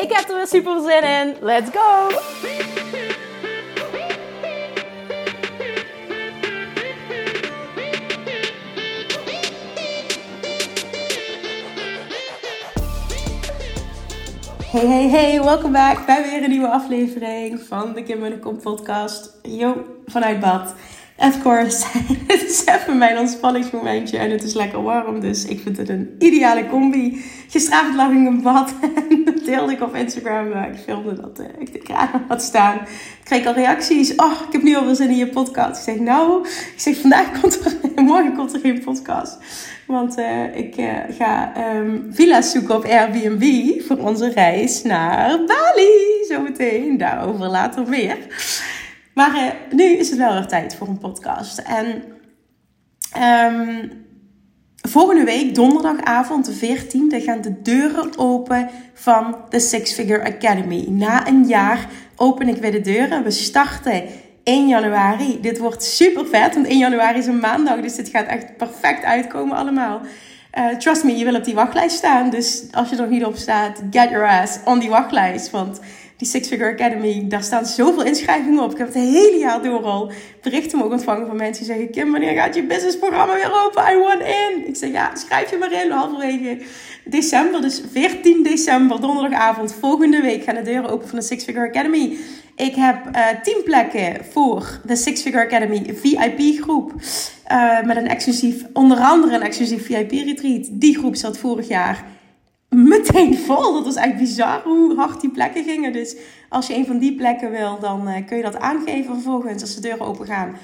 Ik heb er weer super zin in. Let's go! Hey, hey, hey, welkom back bij weer een nieuwe aflevering van de Kim en de Kom podcast. Yo, vanuit bad. Of course, het is even mijn ontspanningsmomentje en het is lekker warm, dus ik vind het een ideale combi. Gisteravond lag ik in bad en deelde ik op Instagram, ik filmde dat uh, ik de kraan had staan. Ik kreeg al reacties, oh, ik heb nu al wel zin in je podcast. Ik zeg, nou, ik zeg, vandaag komt er, morgen komt er geen podcast. Want uh, ik uh, ga um, villa's zoeken op Airbnb voor onze reis naar Bali. Zometeen, daarover later meer. Maar uh, nu is het wel weer tijd voor een podcast. En um, volgende week, donderdagavond, de 14e, gaan de deuren open van de Six Figure Academy. Na een jaar open ik weer de deuren. We starten 1 januari. Dit wordt super vet, want 1 januari is een maandag. Dus dit gaat echt perfect uitkomen allemaal. Uh, trust me, je wil op die wachtlijst staan. Dus als je er nog niet op staat, get your ass on die wachtlijst. Want die Six Figure Academy, daar staan zoveel inschrijvingen op. Ik heb het hele jaar door al berichten mogen ontvangen van mensen die zeggen... Kim, wanneer gaat je businessprogramma weer open? I want in. Ik zeg, ja, schrijf je maar in halverwege december. Dus 14 december, donderdagavond, volgende week gaan de deuren open van de Six Figure Academy. Ik heb uh, 10 plekken voor de Six Figure Academy VIP groep. Uh, met een exclusief, onder andere een exclusief VIP retreat. Die groep zat vorig jaar meteen vol. Dat was echt bizar hoe hard die plekken gingen. Dus als je een van die plekken wil, dan uh, kun je dat aangeven vervolgens als de deuren open gaan.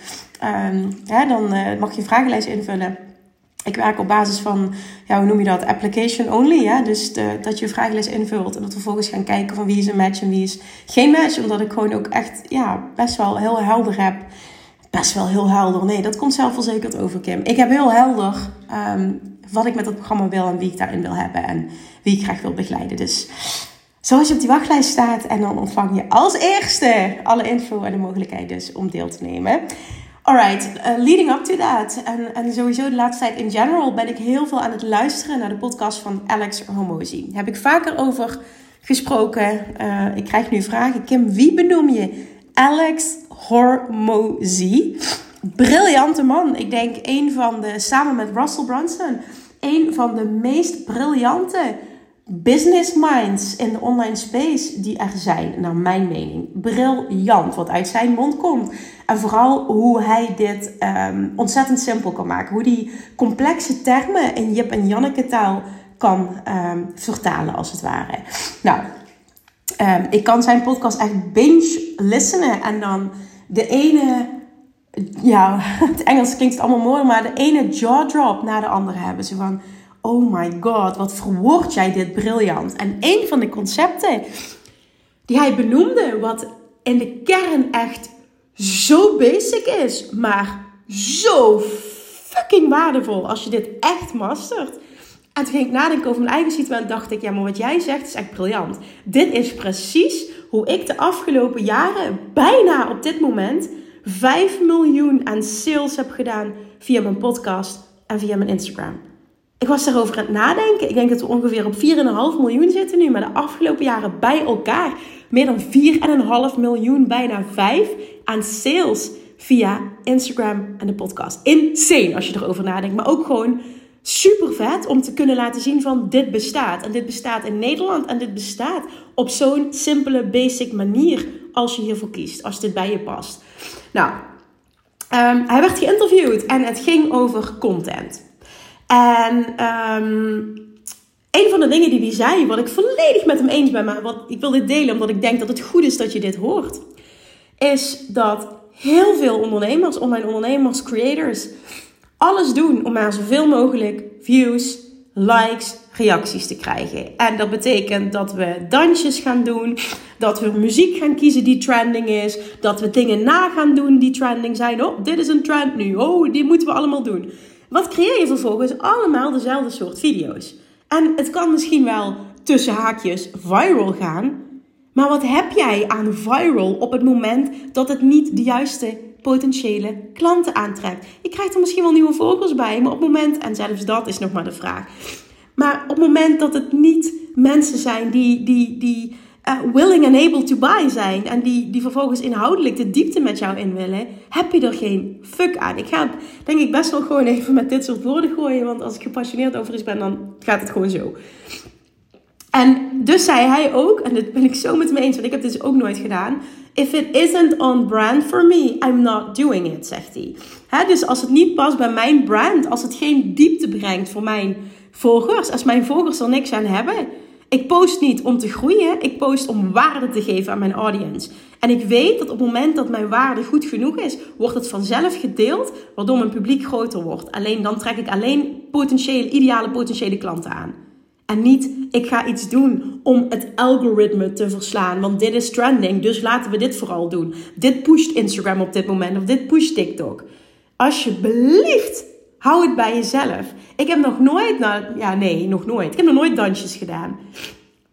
Hè, dan uh, mag je een vragenlijst invullen. Ik werk op basis van, ja, hoe noem je dat? Application only. Ja? Dus de, dat je een vragenlijst invult en dat we vervolgens gaan kijken van wie is een match en wie is geen match. Omdat ik gewoon ook echt ja, best wel heel helder heb. Best wel heel helder. Nee, dat komt zelfverzekerd over, Kim. Ik heb heel helder um, wat ik met dat programma wil en wie ik daarin wil hebben en wie ik graag wil begeleiden. Dus zoals je op die wachtlijst staat en dan ontvang je als eerste alle info en de mogelijkheid dus om deel te nemen. Alright, uh, leading up to that. En, en sowieso de laatste tijd in general ben ik heel veel aan het luisteren naar de podcast van Alex Hormozy. Daar heb ik vaker over gesproken. Uh, ik krijg nu vragen. Kim, wie benoem je? Alex Hormozy. Briljante man. Ik denk een van de, samen met Russell Brunson, een van de meest briljante business minds in de online space die er zijn, naar mijn mening. Briljant wat uit zijn mond komt. En vooral hoe hij dit um, ontzettend simpel kan maken. Hoe die complexe termen in Jip en Janneke taal kan um, vertalen, als het ware. Nou, um, ik kan zijn podcast echt binge listenen. En dan de ene ja, het Engels klinkt het allemaal mooi, maar de ene jaw drop na de andere hebben. Ze van, oh my god, wat verwoord jij dit briljant. En een van de concepten die hij benoemde, wat in de kern echt zo basic is, maar zo fucking waardevol als je dit echt mastert. En toen ging ik nadenken over mijn eigen situatie en dacht ik, ja, maar wat jij zegt is echt briljant. Dit is precies hoe ik de afgelopen jaren, bijna op dit moment, 5 miljoen aan sales heb gedaan via mijn podcast en via mijn Instagram. Ik was daarover aan het nadenken. Ik denk dat we ongeveer op 4,5 miljoen zitten nu. Maar de afgelopen jaren bij elkaar meer dan 4,5 miljoen, bijna 5 aan sales via Instagram en de podcast. Insane als je erover nadenkt. Maar ook gewoon super vet om te kunnen laten zien van dit bestaat. En dit bestaat in Nederland en dit bestaat op zo'n simpele, basic manier als je hiervoor kiest. Als dit bij je past. Nou, um, hij werd geïnterviewd en het ging over content. En um, een van de dingen die hij zei, wat ik volledig met hem eens ben, maar wat ik wil dit delen omdat ik denk dat het goed is dat je dit hoort, is dat heel veel ondernemers, online ondernemers, creators, alles doen om maar zoveel mogelijk views, likes, reacties te krijgen. En dat betekent dat we dansjes gaan doen, dat we muziek gaan kiezen die trending is, dat we dingen na gaan doen die trending zijn. Oh, dit is een trend nu. Oh, die moeten we allemaal doen. Wat creëer je vervolgens? Allemaal dezelfde soort video's. En het kan misschien wel tussen haakjes viral gaan. Maar wat heb jij aan viral op het moment dat het niet de juiste potentiële klanten aantrekt? Je krijgt er misschien wel nieuwe volgers bij, maar op het moment, en zelfs dat is nog maar de vraag. Maar op het moment dat het niet mensen zijn die, die, die uh, willing and able to buy zijn en die, die vervolgens inhoudelijk de diepte met jou in willen, heb je er geen fuck aan. Ik ga denk ik best wel gewoon even met dit soort woorden gooien, want als ik gepassioneerd over iets ben, dan gaat het gewoon zo. En dus zei hij ook, en dat ben ik zo met me eens, want ik heb dit dus ook nooit gedaan. If it isn't on brand for me, I'm not doing it, zegt hij. dus als het niet past bij mijn brand, als het geen diepte brengt voor mijn volgers, als mijn volgers er niks aan hebben. Ik post niet om te groeien, ik post om waarde te geven aan mijn audience. En ik weet dat op het moment dat mijn waarde goed genoeg is, wordt het vanzelf gedeeld, waardoor mijn publiek groter wordt. Alleen dan trek ik alleen potentiële, ideale potentiële klanten aan. En niet, ik ga iets doen om het algoritme te verslaan. Want dit is trending, dus laten we dit vooral doen. Dit pusht Instagram op dit moment of dit pusht TikTok. Alsjeblieft, hou het bij jezelf. Ik heb nog nooit, nou ja, nee, nog nooit. Ik heb nog nooit dansjes gedaan.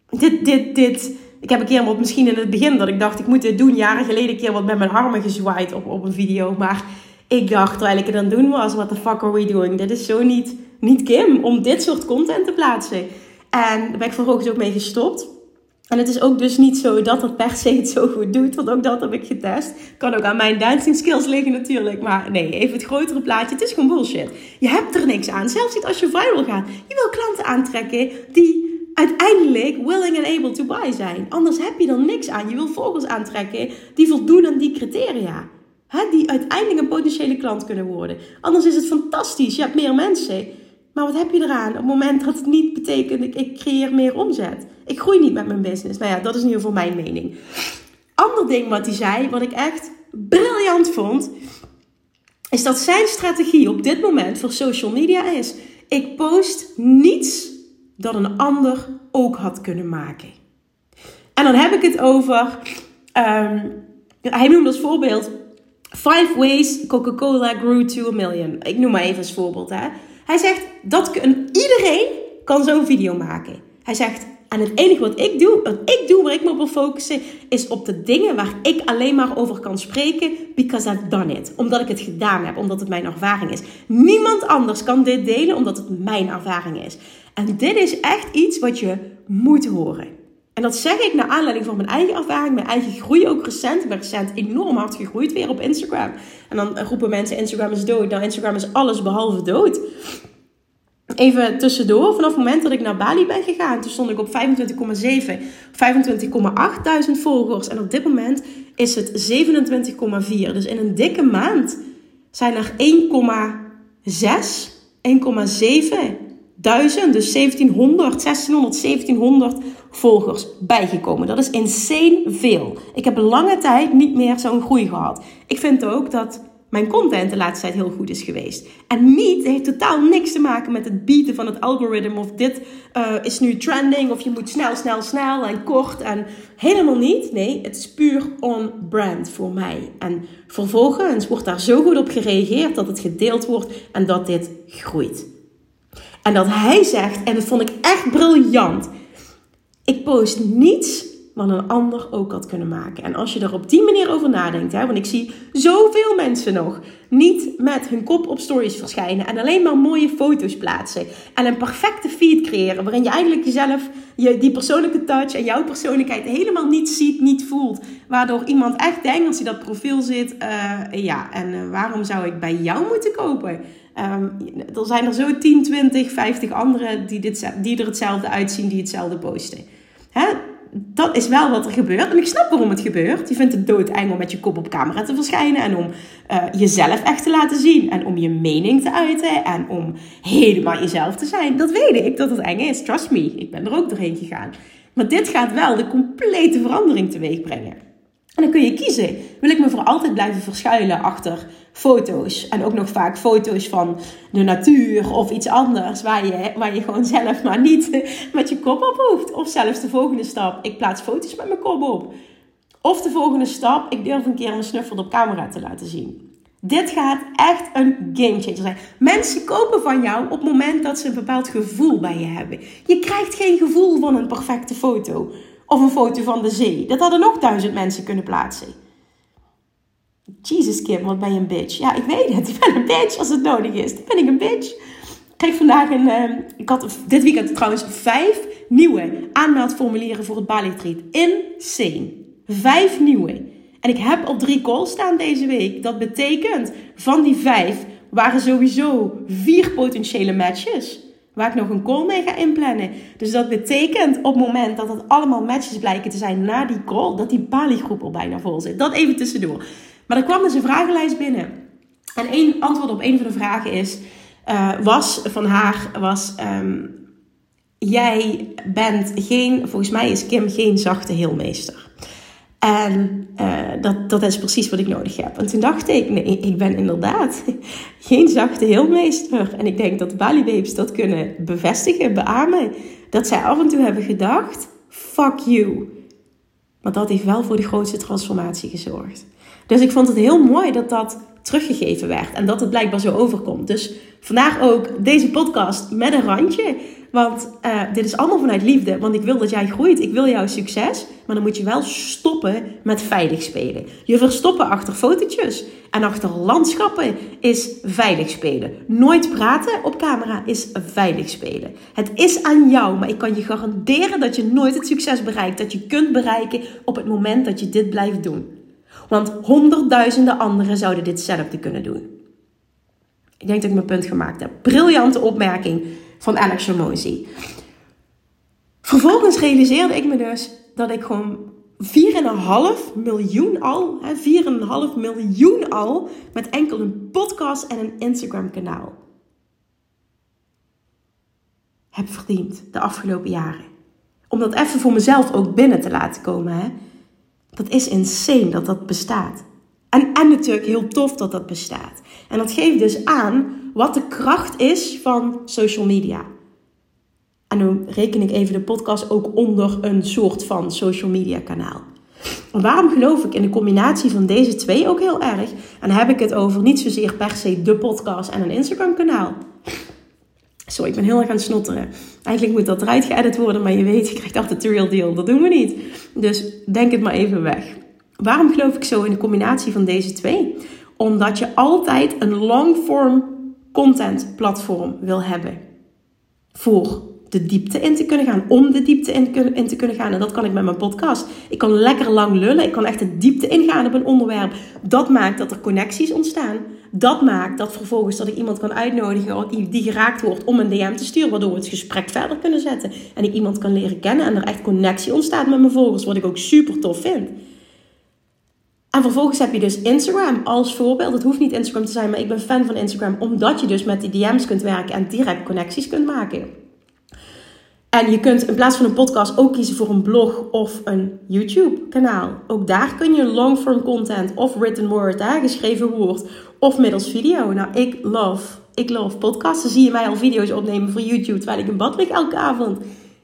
Dit, dit, dit. Ik heb een keer wat misschien in het begin dat ik dacht, ik moet dit doen. Jaren geleden een keer wat met mijn armen gezwaaid op, op een video. Maar ik dacht, terwijl ik het aan het doen was, what the fuck are we doing? Dit is zo niet, niet Kim om dit soort content te plaatsen. En daar ben ik vervolgens ook mee gestopt. En het is ook dus niet zo dat het per se het zo goed doet. Want ook dat heb ik getest. Kan ook aan mijn dancing skills liggen natuurlijk. Maar nee, even het grotere plaatje. Het is gewoon bullshit. Je hebt er niks aan. Zelfs niet als je viral gaat. Je wil klanten aantrekken die uiteindelijk willing and able to buy zijn. Anders heb je er niks aan. Je wil volgers aantrekken die voldoen aan die criteria. Hè, die uiteindelijk een potentiële klant kunnen worden. Anders is het fantastisch. Je hebt meer mensen. Maar wat heb je eraan op het moment dat het niet betekent ik, ik creëer meer omzet? Ik groei niet met mijn business. Nou ja, dat is in ieder geval mijn mening. Ander ding wat hij zei, wat ik echt briljant vond, is dat zijn strategie op dit moment voor social media is: ik post niets dat een ander ook had kunnen maken. En dan heb ik het over, um, hij noemde als voorbeeld Five Ways Coca-Cola Grew to a Million. Ik noem maar even als voorbeeld. Hè. Hij zegt dat iedereen kan zo'n video maken. Hij zegt en het enige wat ik doe, wat ik doe, waar ik me op wil focussen, is op de dingen waar ik alleen maar over kan spreken, because I've done it. Omdat ik het gedaan heb, omdat het mijn ervaring is. Niemand anders kan dit delen, omdat het mijn ervaring is. En dit is echt iets wat je moet horen. En dat zeg ik naar aanleiding van mijn eigen ervaring, mijn eigen groei ook recent. Ik ben recent enorm hard gegroeid weer op Instagram. En dan roepen mensen Instagram is dood. Nou, Instagram is alles behalve dood. Even tussendoor, vanaf het moment dat ik naar Bali ben gegaan, toen stond ik op 25,7, 25,8 volgers. En op dit moment is het 27,4. Dus in een dikke maand zijn er 1,6, 1,7 duizend, dus 1700, 1600, 1700 volgers bijgekomen. Dat is insane veel. Ik heb lange tijd niet meer zo'n groei gehad. Ik vind ook dat mijn content de laatste tijd heel goed is geweest. En niet, heeft totaal niks te maken met het bieden van het algoritme. Of dit uh, is nu trending. Of je moet snel, snel, snel en kort. En helemaal niet. Nee, het is puur on brand voor mij. En vervolgens wordt daar zo goed op gereageerd dat het gedeeld wordt en dat dit groeit. En dat hij zegt, en dat vond ik echt briljant. Ik post niets wat een ander ook had kunnen maken. En als je er op die manier over nadenkt, hè, want ik zie zoveel mensen nog niet met hun kop op stories verschijnen en alleen maar mooie foto's plaatsen en een perfecte feed creëren waarin je eigenlijk jezelf, je, die persoonlijke touch en jouw persoonlijkheid helemaal niet ziet, niet voelt. Waardoor iemand echt denkt als hij dat profiel zit, uh, ja, en uh, waarom zou ik bij jou moeten kopen? Um, er zijn er zo 10, 20, 50 anderen die, dit, die er hetzelfde uitzien, die hetzelfde posten. Hè? Dat is wel wat er gebeurt. En ik snap waarom het gebeurt. Je vindt het doodeng om met je kop op camera te verschijnen. En om uh, jezelf echt te laten zien. En om je mening te uiten. En om helemaal jezelf te zijn. Dat weet ik dat het eng is. Trust me. Ik ben er ook doorheen gegaan. Maar dit gaat wel de complete verandering teweeg brengen. En dan kun je kiezen. Wil ik me voor altijd blijven verschuilen achter foto's? En ook nog vaak foto's van de natuur of iets anders. Waar je, waar je gewoon zelf maar niet met je kop op hoeft. Of zelfs de volgende stap. Ik plaats foto's met mijn kop op. Of de volgende stap. Ik durf een keer mijn snuffel op camera te laten zien. Dit gaat echt een gamechanger zijn. Mensen kopen van jou op het moment dat ze een bepaald gevoel bij je hebben. Je krijgt geen gevoel van een perfecte foto. Of een foto van de zee. Dat hadden nog duizend mensen kunnen plaatsen. Jesus Kim, wat ben je een bitch. Ja, ik weet het. Ik ben een bitch als het nodig is. Dan ben ik een bitch. Kreeg vandaag een... Uh, ik had dit weekend trouwens vijf nieuwe aanmeldformulieren voor het Bali Retreat. Insane. Vijf nieuwe. En ik heb op drie calls staan deze week. Dat betekent, van die vijf waren sowieso vier potentiële matches. Waar ik nog een call mee ga inplannen. Dus dat betekent op het moment dat het allemaal matches blijken te zijn na die call, dat die Bali-groep al bijna vol zit. Dat even tussendoor. Maar er kwam dus een vragenlijst binnen. En één antwoord op een van de vragen is, uh, was van haar, was... Um, jij bent geen, volgens mij is Kim geen zachte heelmeester. En uh, dat, dat is precies wat ik nodig heb. En toen dacht ik, nee, ik ben inderdaad geen zachte heelmeester. En ik denk dat de Bali Babes dat kunnen bevestigen, beamen. Dat zij af en toe hebben gedacht, fuck you. Maar dat heeft wel voor de grootste transformatie gezorgd. Dus ik vond het heel mooi dat dat teruggegeven werd. En dat het blijkbaar zo overkomt. Dus vandaag ook deze podcast met een randje. Want uh, dit is allemaal vanuit liefde. Want ik wil dat jij groeit. Ik wil jouw succes. Maar dan moet je wel stoppen met veilig spelen. Je verstoppen achter fotootjes en achter landschappen is veilig spelen. Nooit praten op camera is veilig spelen. Het is aan jou, maar ik kan je garanderen dat je nooit het succes bereikt dat je kunt bereiken op het moment dat je dit blijft doen. Want honderdduizenden anderen zouden ditzelfde kunnen doen. Ik denk dat ik mijn punt gemaakt heb. Briljante opmerking van Alex. Vervolgens realiseerde ik me dus dat ik gewoon 4,5 miljoen al, 4,5 miljoen al, met enkel een podcast en een Instagram kanaal heb verdiend de afgelopen jaren. Om dat even voor mezelf ook binnen te laten komen. Hè? Dat is insane dat dat bestaat. En, en natuurlijk heel tof dat dat bestaat. En dat geeft dus aan wat de kracht is van social media. En dan reken ik even de podcast ook onder een soort van social media kanaal. waarom geloof ik in de combinatie van deze twee ook heel erg? En dan heb ik het over niet zozeer per se de podcast en een Instagram kanaal. Sorry, ik ben heel erg aan het snotteren. Eigenlijk moet dat eruit geëdit worden, maar je weet, je krijgt altijd de real deal. Dat doen we niet. Dus denk het maar even weg. Waarom geloof ik zo in de combinatie van deze twee? Omdat je altijd een long-form content platform wil hebben. Voor de diepte in te kunnen gaan. Om de diepte in, te kunnen gaan. En dat kan ik met mijn podcast. Ik kan lekker lang lullen. Ik kan echt de diepte ingaan op een onderwerp. Dat maakt dat er connecties ontstaan. Dat maakt dat vervolgens dat ik iemand kan uitnodigen die geraakt wordt om een DM te sturen. Waardoor we het gesprek verder kunnen zetten. En ik iemand kan leren kennen. En er echt connectie ontstaat met mijn volgers. Wat ik ook super tof vind. En vervolgens heb je dus Instagram als voorbeeld. Het hoeft niet Instagram te zijn, maar ik ben fan van Instagram. Omdat je dus met die DM's kunt werken en direct connecties kunt maken. En je kunt in plaats van een podcast ook kiezen voor een blog of een YouTube-kanaal. Ook daar kun je long-form content of written word, hè, geschreven woord, of middels video. Nou, ik love, ik love podcasts. Dan zie je mij al video's opnemen voor YouTube terwijl ik in bad elke avond.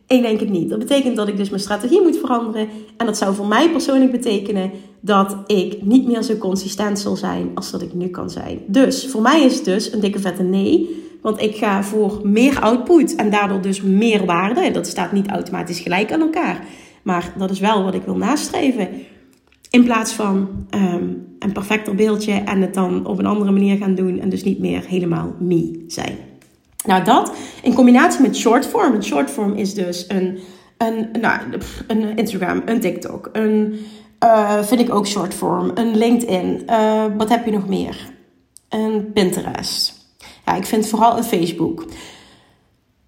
Ik denk het niet. Dat betekent dat ik dus mijn strategie moet veranderen. En dat zou voor mij persoonlijk betekenen dat ik niet meer zo consistent zal zijn als dat ik nu kan zijn. Dus voor mij is het dus een dikke vette nee. Want ik ga voor meer output en daardoor dus meer waarde. Dat staat niet automatisch gelijk aan elkaar. Maar dat is wel wat ik wil nastreven. In plaats van um, een perfecter beeldje en het dan op een andere manier gaan doen. En dus niet meer helemaal me zijn. Nou, dat in combinatie met shortform. Een shortform is dus een, een, nou, een Instagram, een TikTok, een, uh, vind ik ook shortform, een LinkedIn. Uh, wat heb je nog meer? Een Pinterest. Ja, ik vind vooral een Facebook.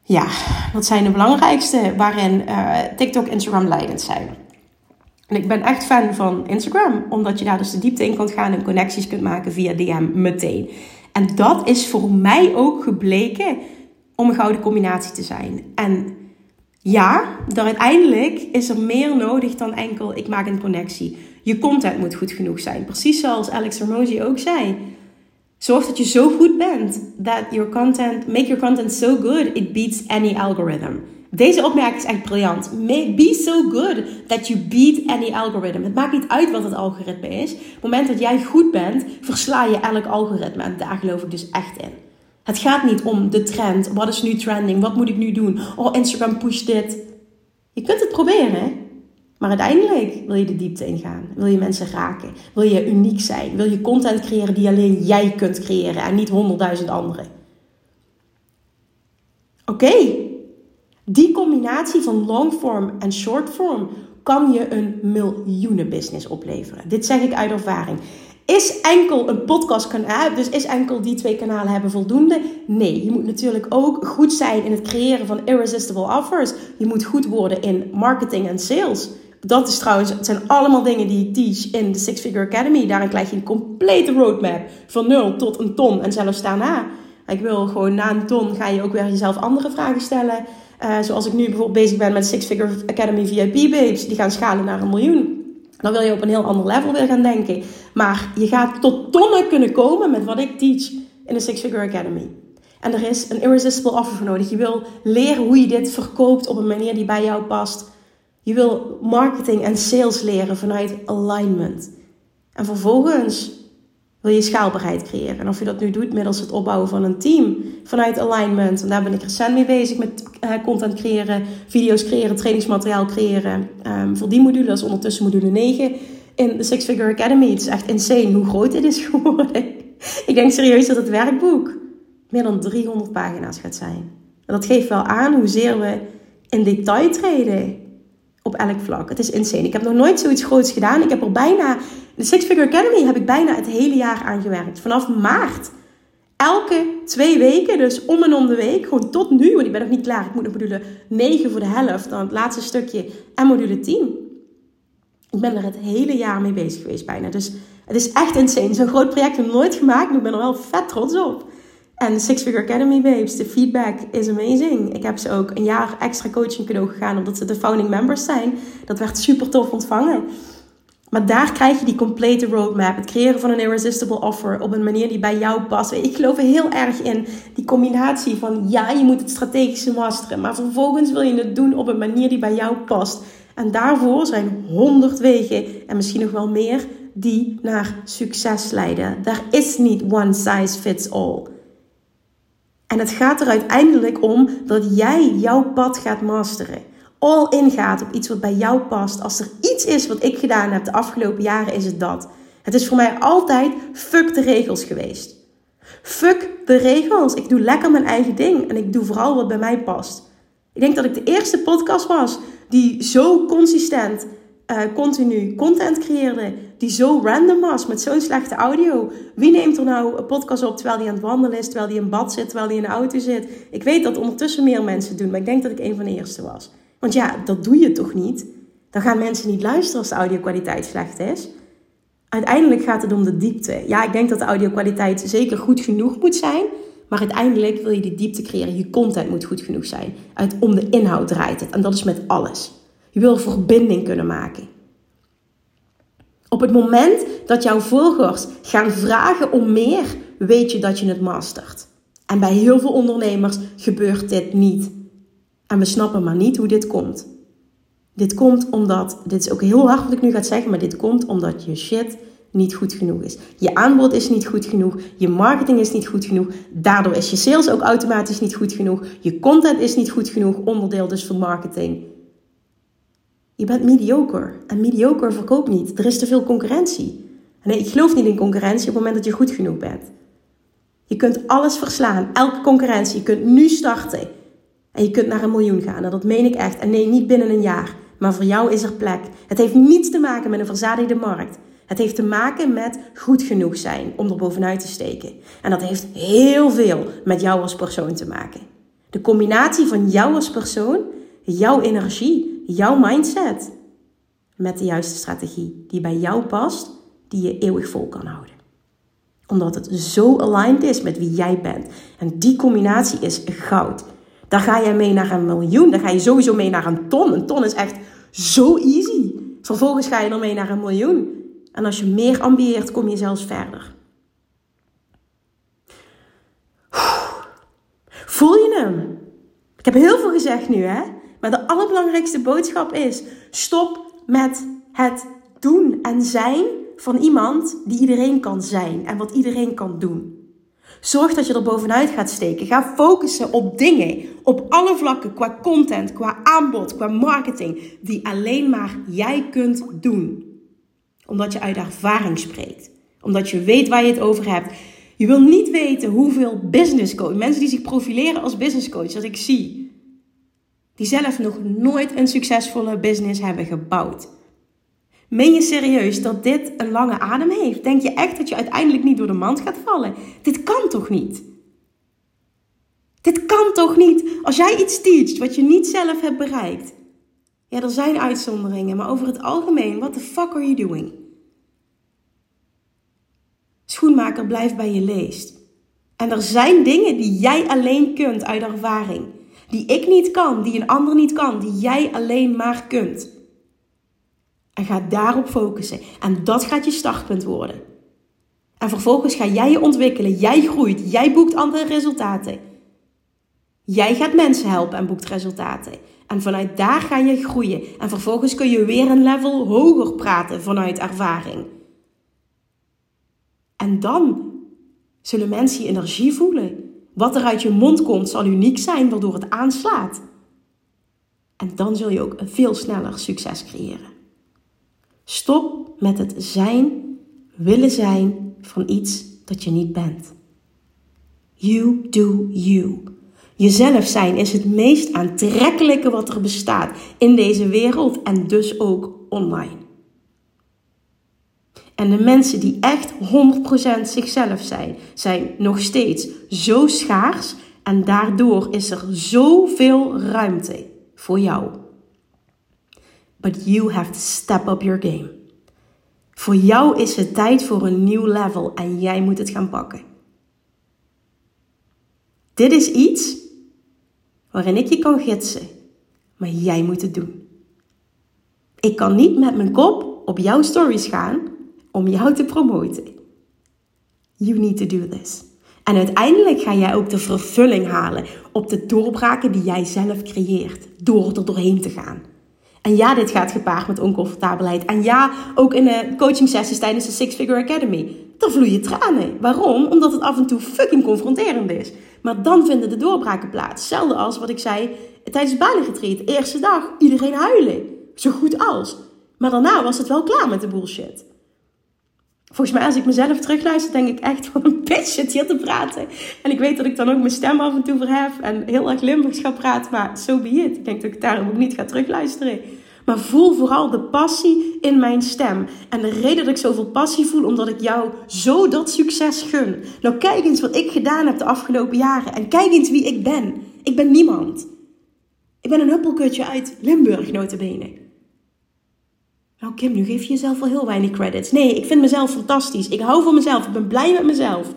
Ja, dat zijn de belangrijkste waarin uh, TikTok, Instagram leidend zijn. En ik ben echt fan van Instagram, omdat je daar dus de diepte in kunt gaan en connecties kunt maken via DM meteen. En dat is voor mij ook gebleken om een gouden combinatie te zijn. En Ja, dan uiteindelijk is er meer nodig dan enkel ik maak een connectie. Je content moet goed genoeg zijn. Precies zoals Alex Hermosi ook zei. Zorg dat je zo goed bent. That your content, make your content so good, it beats any algorithm. Deze opmerking is echt briljant. Be so good that you beat any algorithm. Het maakt niet uit wat het algoritme is. Op het moment dat jij goed bent, versla je elk algoritme. En daar geloof ik dus echt in. Het gaat niet om de trend. Wat is nu trending? Wat moet ik nu doen? Oh, Instagram push dit. Je kunt het proberen. Maar uiteindelijk wil je de diepte ingaan. Wil je mensen raken. Wil je uniek zijn. Wil je content creëren die alleen jij kunt creëren. En niet honderdduizend anderen. Oké. Die combinatie van longform en shortform kan je een miljoenenbusiness opleveren. Dit zeg ik uit ervaring. Is enkel een podcastkanaal, dus is enkel die twee kanalen hebben voldoende? Nee, je moet natuurlijk ook goed zijn in het creëren van irresistible offers. Je moet goed worden in marketing en sales. Dat is trouwens, het zijn allemaal dingen die ik teach in de Six Figure Academy. Daarin krijg je een complete roadmap van nul tot een ton en zelfs daarna. Ik wil gewoon na een ton ga je ook weer jezelf andere vragen stellen. Uh, zoals ik nu bijvoorbeeld bezig ben met Six Figure Academy VIP babes. Die gaan schalen naar een miljoen. Dan wil je op een heel ander level weer gaan denken. Maar je gaat tot tonnen kunnen komen met wat ik teach in de Six Figure Academy. En er is een irresistible offer voor nodig. Je wil leren hoe je dit verkoopt op een manier die bij jou past. Je wil marketing en sales leren vanuit alignment. En vervolgens wil je schaalbaarheid creëren. En of je dat nu doet middels het opbouwen van een team vanuit alignment. En daar ben ik recent mee bezig met uh, content creëren, video's creëren, trainingsmateriaal creëren. Um, voor die module, dat is ondertussen module 9 in de Six Figure Academy. Het is echt insane hoe groot dit is geworden. ik denk serieus dat het werkboek meer dan 300 pagina's gaat zijn. En dat geeft wel aan hoezeer we in detail treden op elk vlak. Het is insane. Ik heb nog nooit zoiets groots gedaan. Ik heb er bijna, de Six Figure Academy heb ik bijna het hele jaar aan gewerkt. Vanaf maart. Elke twee weken, dus om en om de week, gewoon tot nu, want ik ben nog niet klaar. Ik moet nog module 9 voor de helft, dan het laatste stukje en module 10. Ik ben er het hele jaar mee bezig geweest bijna. Dus het is echt insane. Zo'n groot project heb ik nooit gemaakt, maar ik ben er wel vet trots op. En Six Figure Academy Babes, de feedback is amazing. Ik heb ze ook een jaar extra coaching cadeau gegaan omdat ze de founding members zijn. Dat werd super tof ontvangen. Maar daar krijg je die complete roadmap. Het creëren van een irresistible offer op een manier die bij jou past. Ik geloof heel erg in die combinatie van ja, je moet het strategische masteren. Maar vervolgens wil je het doen op een manier die bij jou past. En daarvoor zijn honderd wegen en misschien nog wel meer die naar succes leiden. Daar is niet one size fits all. En het gaat er uiteindelijk om dat jij jouw pad gaat masteren. All in gaat op iets wat bij jou past. Als er iets is wat ik gedaan heb de afgelopen jaren, is het dat. Het is voor mij altijd fuck de regels geweest. Fuck de regels. Ik doe lekker mijn eigen ding en ik doe vooral wat bij mij past. Ik denk dat ik de eerste podcast was die zo consistent uh, continu content creëerde die zo random was met zo'n slechte audio. Wie neemt er nou een podcast op terwijl hij aan het wandelen is, terwijl hij in bad zit, terwijl hij in de auto zit? Ik weet dat ondertussen meer mensen doen, maar ik denk dat ik een van de eerste was. Want ja, dat doe je toch niet? Dan gaan mensen niet luisteren als de audio-kwaliteit slecht is. Uiteindelijk gaat het om de diepte. Ja, ik denk dat de audio-kwaliteit zeker goed genoeg moet zijn. Maar uiteindelijk wil je die diepte creëren. Je content moet goed genoeg zijn. Uit, om de inhoud draait het. En dat is met alles. Je wil verbinding kunnen maken. Op het moment dat jouw volgers gaan vragen om meer, weet je dat je het mastert. En bij heel veel ondernemers gebeurt dit niet. En we snappen maar niet hoe dit komt. Dit komt omdat, dit is ook heel hard wat ik nu ga zeggen, maar dit komt omdat je shit niet goed genoeg is. Je aanbod is niet goed genoeg, je marketing is niet goed genoeg, daardoor is je sales ook automatisch niet goed genoeg, je content is niet goed genoeg, onderdeel dus van marketing. Je bent mediocre. En mediocre verkoopt niet. Er is te veel concurrentie. Nee, ik geloof niet in concurrentie op het moment dat je goed genoeg bent. Je kunt alles verslaan, elke concurrentie. Je kunt nu starten. En je kunt naar een miljoen gaan. En dat meen ik echt. En nee, niet binnen een jaar. Maar voor jou is er plek. Het heeft niets te maken met een verzadigde markt. Het heeft te maken met goed genoeg zijn om er bovenuit te steken. En dat heeft heel veel met jou als persoon te maken. De combinatie van jou als persoon, jouw energie jouw mindset met de juiste strategie die bij jou past, die je eeuwig vol kan houden. Omdat het zo aligned is met wie jij bent. En die combinatie is goud. Dan ga je mee naar een miljoen. Dan ga je sowieso mee naar een ton. Een ton is echt zo easy. Vervolgens ga je dan mee naar een miljoen. En als je meer ambieert, kom je zelfs verder. Voel je hem? Ik heb heel veel gezegd nu, hè? Maar de allerbelangrijkste boodschap is: stop met het doen en zijn van iemand die iedereen kan zijn en wat iedereen kan doen. Zorg dat je er bovenuit gaat steken. Ga focussen op dingen, op alle vlakken, qua content, qua aanbod, qua marketing, die alleen maar jij kunt doen. Omdat je uit ervaring spreekt. Omdat je weet waar je het over hebt. Je wil niet weten hoeveel business coach, mensen die zich profileren als business coach, dat ik zie, die zelf nog nooit een succesvolle business hebben gebouwd. Meen je serieus dat dit een lange adem heeft? Denk je echt dat je uiteindelijk niet door de mand gaat vallen? Dit kan toch niet? Dit kan toch niet? Als jij iets teacht wat je niet zelf hebt bereikt. Ja, er zijn uitzonderingen, maar over het algemeen, what the fuck are you doing? Schoenmaker, blijf bij je leest. En er zijn dingen die jij alleen kunt uit ervaring. Die ik niet kan, die een ander niet kan, die jij alleen maar kunt. En ga daarop focussen. En dat gaat je startpunt worden. En vervolgens ga jij je ontwikkelen. Jij groeit. Jij boekt andere resultaten. Jij gaat mensen helpen en boekt resultaten. En vanuit daar ga je groeien. En vervolgens kun je weer een level hoger praten vanuit ervaring. En dan zullen mensen je energie voelen. Wat er uit je mond komt zal uniek zijn, waardoor het aanslaat. En dan zul je ook veel sneller succes creëren. Stop met het zijn, willen zijn van iets dat je niet bent. You do you. Jezelf zijn is het meest aantrekkelijke wat er bestaat in deze wereld en dus ook online. En de mensen die echt 100% zichzelf zijn, zijn nog steeds zo schaars en daardoor is er zoveel ruimte voor jou. But you have to step up your game. Voor jou is het tijd voor een nieuw level en jij moet het gaan pakken. Dit is iets waarin ik je kan gidsen, maar jij moet het doen. Ik kan niet met mijn kop op jouw stories gaan om jou te promoten. You need to do this. En uiteindelijk ga jij ook de vervulling halen op de doorbraken die jij zelf creëert door er doorheen te gaan. En ja, dit gaat gepaard met oncomfortabelheid. En ja, ook in de coaching sessies tijdens de Six Figure Academy. Daar vloeien tranen. Waarom? Omdat het af en toe fucking confronterend is. Maar dan vinden de doorbraken plaats. Hetzelfde als wat ik zei tijdens het Bali Eerste dag, iedereen huilen. Zo goed als. Maar daarna was het wel klaar met de bullshit. Volgens mij, als ik mezelf terugluister, denk ik echt van een bitch zit hier te praten. En ik weet dat ik dan ook mijn stem af en toe verhef en heel erg Limburgs ga praten, maar zo so. Ik denk dat ik daarom ook niet ga terugluisteren. Maar voel vooral de passie in mijn stem. En de reden dat ik zoveel passie voel, omdat ik jou zo dat succes gun. Nou, kijk eens wat ik gedaan heb de afgelopen jaren. En kijk eens wie ik ben. Ik ben niemand. Ik ben een huppelkutje uit Limburg, notabene. Nou Kim, nu geef je jezelf wel heel weinig credits. Nee, ik vind mezelf fantastisch. Ik hou van mezelf. Ik ben blij met mezelf.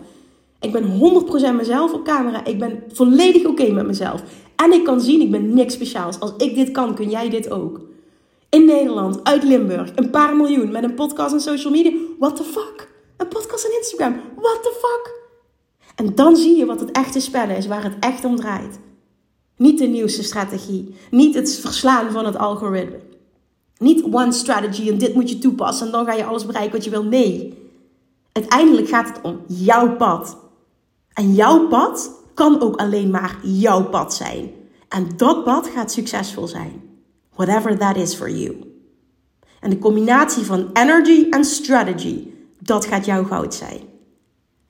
Ik ben 100% mezelf op camera. Ik ben volledig oké met mezelf. En ik kan zien, ik ben niks speciaals. Als ik dit kan, kun jij dit ook. In Nederland, uit Limburg, een paar miljoen met een podcast en social media. What the fuck? Een podcast en Instagram. What the fuck? En dan zie je wat het echte spel is, waar het echt om draait. Niet de nieuwste strategie. Niet het verslaan van het algoritme. Niet one strategy en dit moet je toepassen en dan ga je alles bereiken wat je wil. Nee. Uiteindelijk gaat het om jouw pad. En jouw pad kan ook alleen maar jouw pad zijn. En dat pad gaat succesvol zijn. Whatever that is for you. En de combinatie van energy en strategy, dat gaat jouw goud zijn.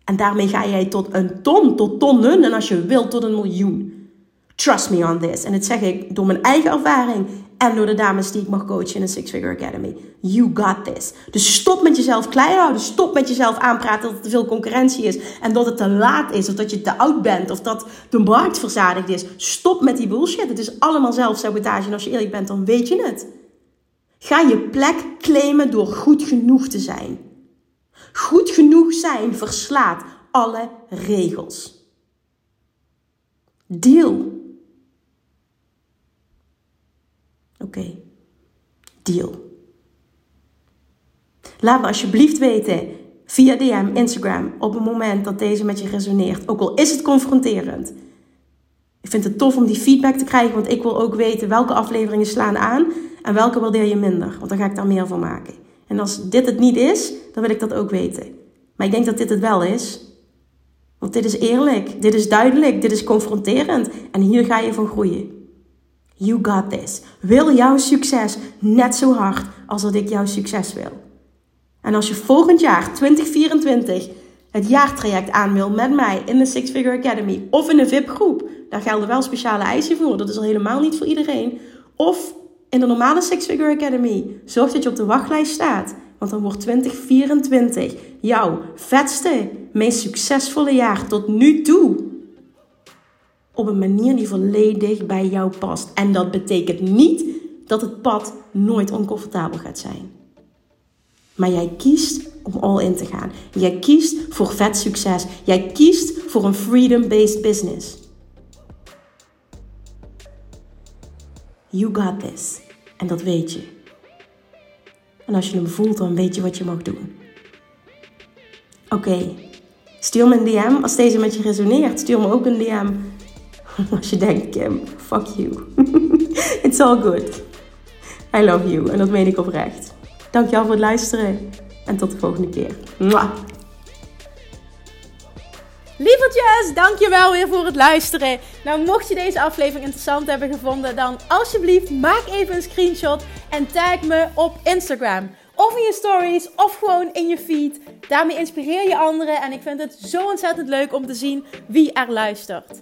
En daarmee ga jij tot een ton, tot tonnen en als je wilt tot een miljoen. Trust me on this. En dat zeg ik door mijn eigen ervaring en door de dames die ik mag coachen in een Six Figure Academy. You got this. Dus stop met jezelf klein houden. Stop met jezelf aanpraten dat er te veel concurrentie is. En dat het te laat is. Of dat je te oud bent. Of dat de markt verzadigd is. Stop met die bullshit. Het is allemaal zelfsabotage. En als je eerlijk bent, dan weet je het. Ga je plek claimen door goed genoeg te zijn. Goed genoeg zijn verslaat alle regels. Deal Oké. Deal. Laat me alsjeblieft weten via DM, Instagram, op het moment dat deze met je resoneert. Ook al is het confronterend. Ik vind het tof om die feedback te krijgen, want ik wil ook weten welke afleveringen slaan aan en welke waardeer je minder. Want dan ga ik daar meer van maken. En als dit het niet is, dan wil ik dat ook weten. Maar ik denk dat dit het wel is. Want dit is eerlijk, dit is duidelijk, dit is confronterend en hier ga je van groeien. You got this. Wil jouw succes net zo hard als dat ik jouw succes wil. En als je volgend jaar 2024 het jaartraject aan wil met mij in de Six Figure Academy of in de VIP groep, daar gelden wel speciale eisen voor. Dat is al helemaal niet voor iedereen. Of in de normale Six Figure Academy. Zorg dat je op de wachtlijst staat. Want dan wordt 2024 jouw vetste, meest succesvolle jaar tot nu toe. Op een manier die volledig bij jou past. En dat betekent niet dat het pad nooit oncomfortabel gaat zijn. Maar jij kiest om all in te gaan. Jij kiest voor vet succes. Jij kiest voor een freedom-based business. You got this. En dat weet je. En als je hem voelt, dan weet je wat je mag doen. Oké, stuur me een DM als deze met je resoneert. Stuur me ook een DM als je denkt, Kim, fuck you. It's all good. I love you. En dat meen ik oprecht. Dankjewel voor het luisteren. En tot de volgende keer. Mwah. Lievertjes, dankjewel weer voor het luisteren. Nou, mocht je deze aflevering interessant hebben gevonden, dan alsjeblieft maak even een screenshot en tag me op Instagram. Of in je stories, of gewoon in je feed. Daarmee inspireer je anderen en ik vind het zo ontzettend leuk om te zien wie er luistert.